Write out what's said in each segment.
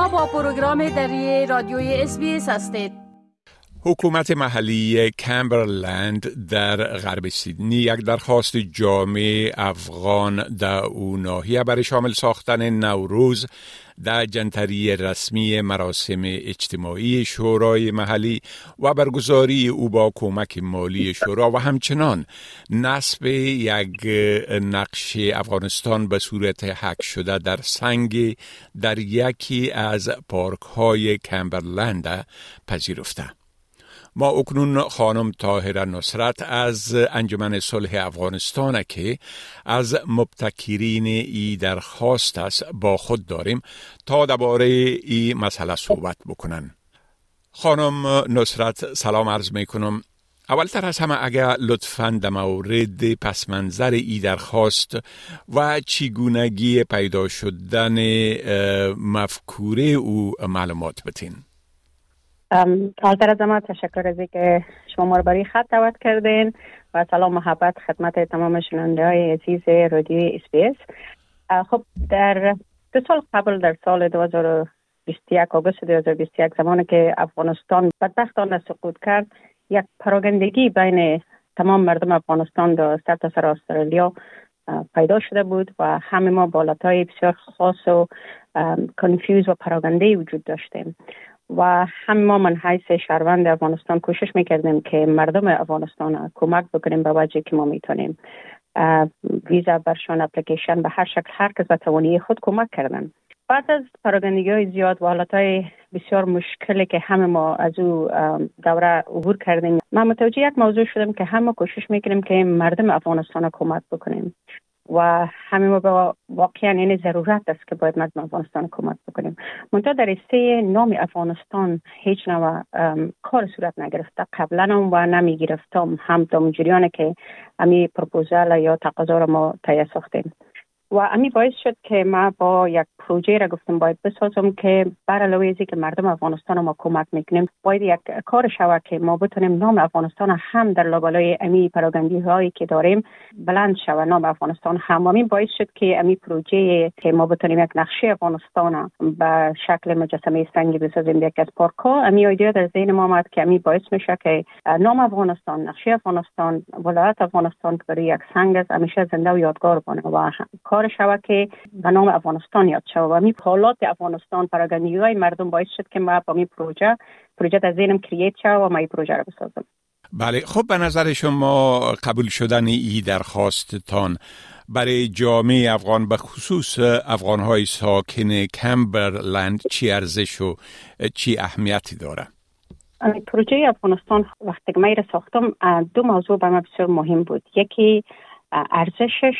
شما با پروگرام دری رادیوی اس هستید. حکومت محلی کمبرلند در غرب سیدنی یک درخواست جامع افغان در او ناحیه برای شامل ساختن نوروز در جنتری رسمی مراسم اجتماعی شورای محلی و برگزاری او با کمک مالی شورا و همچنان نصب یک نقش افغانستان به صورت حک شده در سنگ در یکی از پارک های کمبرلند پذیرفته. ما اکنون خانم طاهر نصرت از انجمن صلح افغانستان که از مبتکرین ای درخواست است با خود داریم تا درباره ای مسئله صحبت بکنن. خانم نصرت سلام عرض می کنم اولتر از همه اگر لطفا در مورد پس منظر ای درخواست و چگونگی پیدا شدن مفکوره او معلومات بتین. کالتر از ما تشکر از که شما ما برای خط دعوت کردین و سلام محبت خدمت تمام شنونده های عزیز رادیو اس خب در دو سال قبل در سال 2021 آگوست 2021 زمانی که افغانستان بدبختانه سقوط کرد یک پراگندگی بین تمام مردم افغانستان در سر استرالیا پیدا شده بود و همه ما بالاتای بسیار خاص و کنفیوز و پراگنده وجود داشتیم. و هم ما من حیث شهروند افغانستان کوشش می‌کردیم که مردم افغانستان کمک بکنیم به وجه که ما می‌تونیم ویزا برشان اپلیکیشن به هر شکل هر کس توانی خود کمک کردن. بعد از پراگندگی های زیاد و حالت های بسیار مشکلی که همه ما از او دوره عبور کردیم من متوجه یک موضوع شدم که همه کوشش می‌کنیم که مردم افغانستان کمک بکنیم. و همه ما واقعا یعنی ضرورت است که باید مردم افغانستان کمک بکنیم. منتها در سه نام افغانستان هیچ نوع کار صورت نگرفته. قبلا هم و نمی گرفتم هم جریانه که امی پروپوزال یا تقاضا را ما تایید ساختیم. و امی باعث شد که ما با یک پروژه را گفتم باید بسازم که بر علاوه که مردم افغانستان ما کمک می‌کنیم باید یک کار شود که ما بتونیم نام افغانستان هم در لابلای امی پراگندی هایی که داریم بلند شود نام افغانستان هم. و باعث شد که امی پروژه که ما بتونیم یک نقشه افغانستان به شکل مجسمه سنگی بسازیم یک از پارک ها امی ایده در ذهن ما آمد که امی باعث میشه که نام افغانستان نقشه افغانستان ولایت افغانستان برای یک سنگ است همیشه زنده و یادگار بانه و شود که به نام افغانستان یاد شود و می حالات افغانستان پراگندگی های مردم باعث شد که ما با می پروژه پروژه در ذهنم کرییت شد و ما این پروژه رو بسازم بله خب به نظر شما قبول شدن ای درخواستتان برای جامعه افغان به خصوص افغان های ساکن کمبرلند چی ارزش و چی اهمیتی داره؟ پروژه افغانستان وقتی که من ساختم دو موضوع برای بسیار مهم بود یکی ارزشش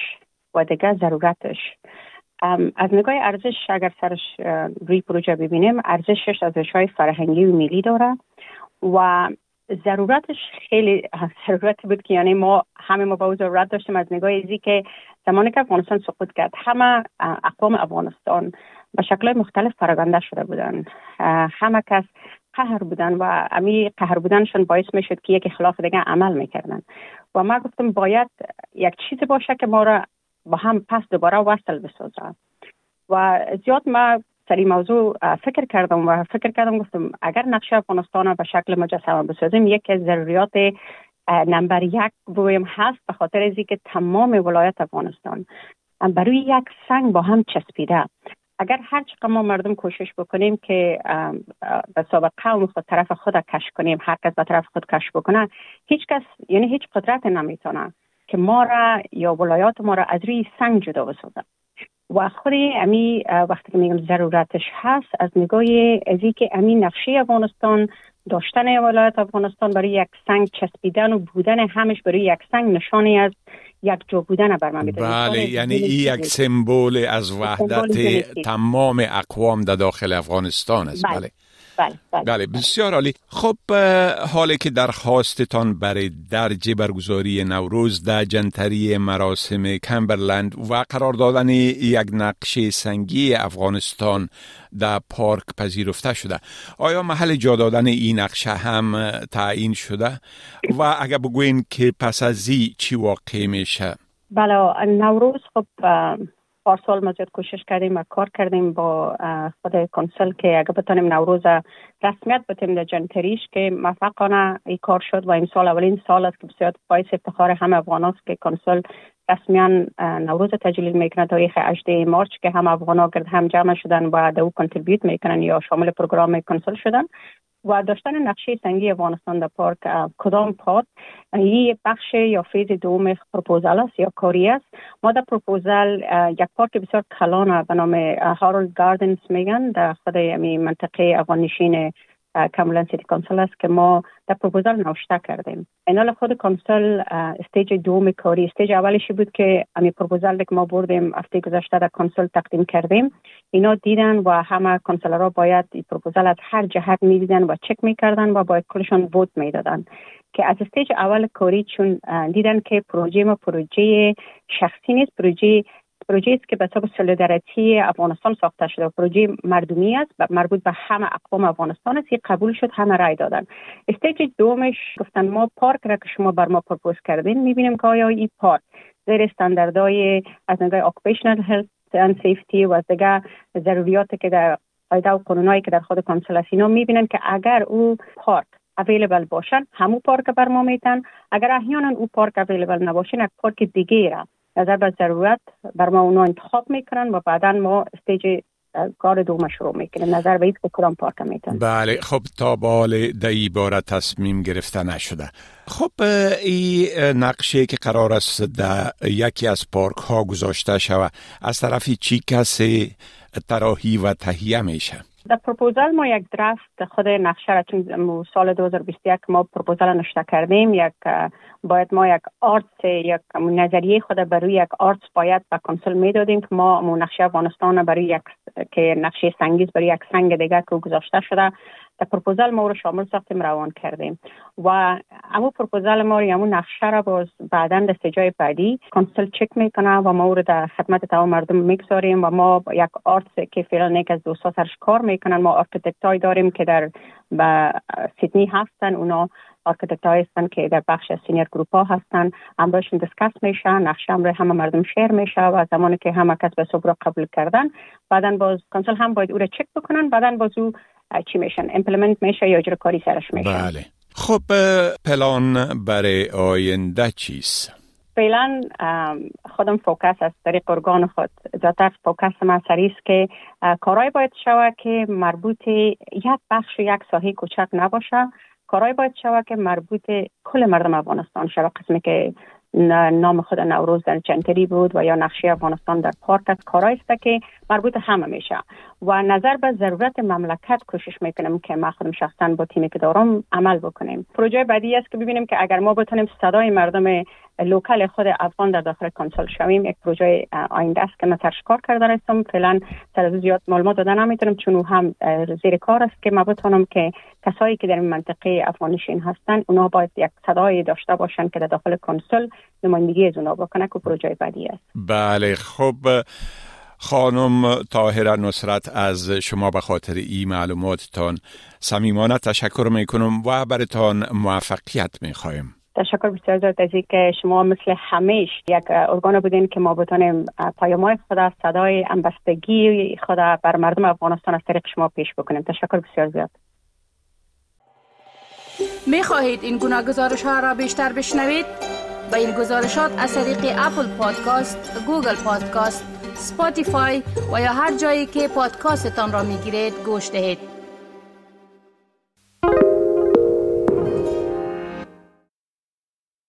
و دیگه ضرورتش. از نگاه ارزش اگر سرش روی پروژه ببینیم ارزشش ارزش های فرهنگی و ملی داره و ضرورتش خیلی ضرورت بود که یعنی ما همه ما با ضرورت داشتیم از نگاه ازی که زمانی که افغانستان سقوط کرد همه اقوام افغانستان به شکل مختلف پراگنده شده بودن. همه کس قهر بودن و امی قهر بودنشون باعث می شد که یک خلاف دیگه عمل می‌کردن. و ما گفتم باید یک چیزی باشه که ما را با هم پس دوباره وصل بسازه و زیاد ما سری موضوع فکر کردم و فکر کردم گفتم اگر نقشه افغانستان به شکل مجسمه بسازیم یکی از ضروریات نمبر یک بویم هست به خاطر از که تمام ولایت افغانستان برای یک سنگ با هم چسبیده. اگر هر چقدر ما مردم کوشش بکنیم که به سابق قوم خود طرف خود کش کنیم هر کس به طرف خود کش بکنه هیچ کس یعنی هیچ قدرت نمی‌تونه. که ما را یا ولایات ما را از روی سنگ جدا بسازه و خود امی وقتی که میگم ضرورتش هست از نگاه ازی که امی نقشه افغانستان داشتن ولایت افغانستان برای یک سنگ چسبیدن و بودن همش برای یک سنگ نشانی از یک جو بودن بر من بله یعنی این یک سمبل از وحدت تمام اقوام در داخل افغانستان است. بله, بله. بله, بله, بله بسیار عالی. خب حالی که درخواستتان برای درج برگزاری نوروز در جنتری مراسم کمبرلند و قرار دادن یک نقشه سنگی افغانستان در پارک پذیرفته شده. آیا محل جا دادن این نقشه هم تعیین شده؟ و اگر بگوین که پس از چی واقع میشه. بله نوروز خب پارسال ما زیاد کوشش کردیم و کار کردیم با خود council که اگه بتانیم نوروز رسمیت بتیم در جنتریش که موفقانه ای کار شد و این سال اولین سال است که بسیار باعث افتخار همه افغان که council رسماً نوروز تجلیل می‌کنه تاریخ 18 مارچ که هم افغان ها گرد هم جمع شدن و دو contribute می‌کنن یا شامل program council شدن. و داشتن نقشه سنگی افغانستان در پارک کدام part این بخش یا phase دوم پروپوزال است یا کاری است. ما در پروپوزال یک پارک بسیار کلان به نام Harold Gardens میگن. در خود منطقه افغان نشین کاملا city council است که ما در پروپوزال نوشته کردیم. اینال خود council stage دوم کاری. stage اولش بود که امی پروپوزال که ما بردیم هفته گذشته در council تقدیم کردیم. اینا دیدن و همه councillor ها باید این پروپوزال از هر جهت می‌دیدن و چک می‌کردن و باید کلشان vote می‌دادن. که از stage اول کاری چون دیدن که پروژه ما پروژه شخصی نیست پروژه پروژه است که به حساب solidarity افغانستان ساخته شده پروژه مردمی است مربوط به همه اقوام افغانستان است قبول شد همه رای دادن. stage دومش گفتن ما پارک را که شما بر ما propose کردین می‌بینیم که آیا این پارک زیر استانداردهای از نگاه occupational health and safety و از دیگه ضروریات که در قاعده و قانونایی که در خود council اینا می‌بینن که اگر او پارک اویلیبل باشن همو پارک بر ما میتن اگر احیانا او پارک اویلیبل نباشین یک پارک دیگه را نظر به ضرورت بر ما اونا انتخاب می‌کنن و بعدا ما استیج کار دوم شروع می‌کنیم. نظر به که کدام پارک میتن بله خب تا بال دایی بار تصمیم گرفته نشده. خب این نقشه که قرار است در یکی از پارک ها گذاشته شود از طرفی چی کسی تراحی و تهیه میشه؟ در پروپوزال ما یک draft خود نقشه را چون سال 2021 ما پروپوزال نشته کردیم یک باید ما یک آرتس یک نظریه خود برای یک آرتس باید به council می‌دادیم که ما مو نقشه افغانستان برای یک که نقشه سنگیز برای یک سنگ دیگه که گذاشته شده در پروپوزال ما رو شامل ساختیم روان کردیم. و امو پروپوزال ما رو نقشه را باز بعدا در جای بعدی council چک می‌کنه و ما رو در خدمت تمام مردم می‌گذاریم و ما یک آرتس که فعلا یک از دوستا سرش کار می‌کنن ما architect داریم که در سیدنی هستن اونا architect های هستن که در بخش senior group ها هستن امرشون discuss میشه نقشه امر همه مردم share میشه و زمانی که همه کس به صبح قبول کردن بعدا باز council هم باید او را چک بکنن بعدا باز او چی میشن implement میشه یا اجرا کاری سرش میشه. بله. خب پلان برای آینده چیست؟ فعلا خودم focus از طریق ارگان خود. زیادتر focus ما است که کارهای باید شود که مربوط یک بخش یک ساحه کوچک نباشه. کارهای باید شود که مربوط کل مردم افغانستان شود قسمی که نام خود نوروز در جنتری بود و یا نقشه افغانستان در پارک است. کارایی است که مربوط همه میشه. و نظر به ضرورت مملکت کوشش می‌کنم که ما خودم شخصا با تیمی که دارم عمل بکنیم. پروژه بعدی است که ببینیم که اگر ما بتونیم صدای مردم local خود افغان در داخل council شویم. یک پروژه آینده است که من سرش کار کرده هستم. فعلا سر زیاد معلومات دادن نمی‌تونم چون هم زیر کار است که ما بتونم که کسایی که در این منطقه افغانشین هستن اونا باید یک صدای داشته باشن که در داخل کنسول نمایندگی از اونا بکنه که پروژه بعدی است. بله خب خانم طاهره نصرت از شما به خاطر این معلوماتتان صمیمانه تشکر می‌کنم و برتان موفقیت می‌خوایم. تشکر بسیار زیاد از که شما مثل همیش یک ارگان بودین که ما بتونیم پیامهای خود را صدای همبستگی خود را بر مردم افغانستان از طریق شما پیش بکنیم تشکر بسیار زیاد می خواهید این گونه گزارش ها را بیشتر بشنوید؟ با این گزارشات از طریق Apple Podcast، Google Podcast، Spotify و یا هر جایی که پادکاستتان را می گیرید گوش دهید.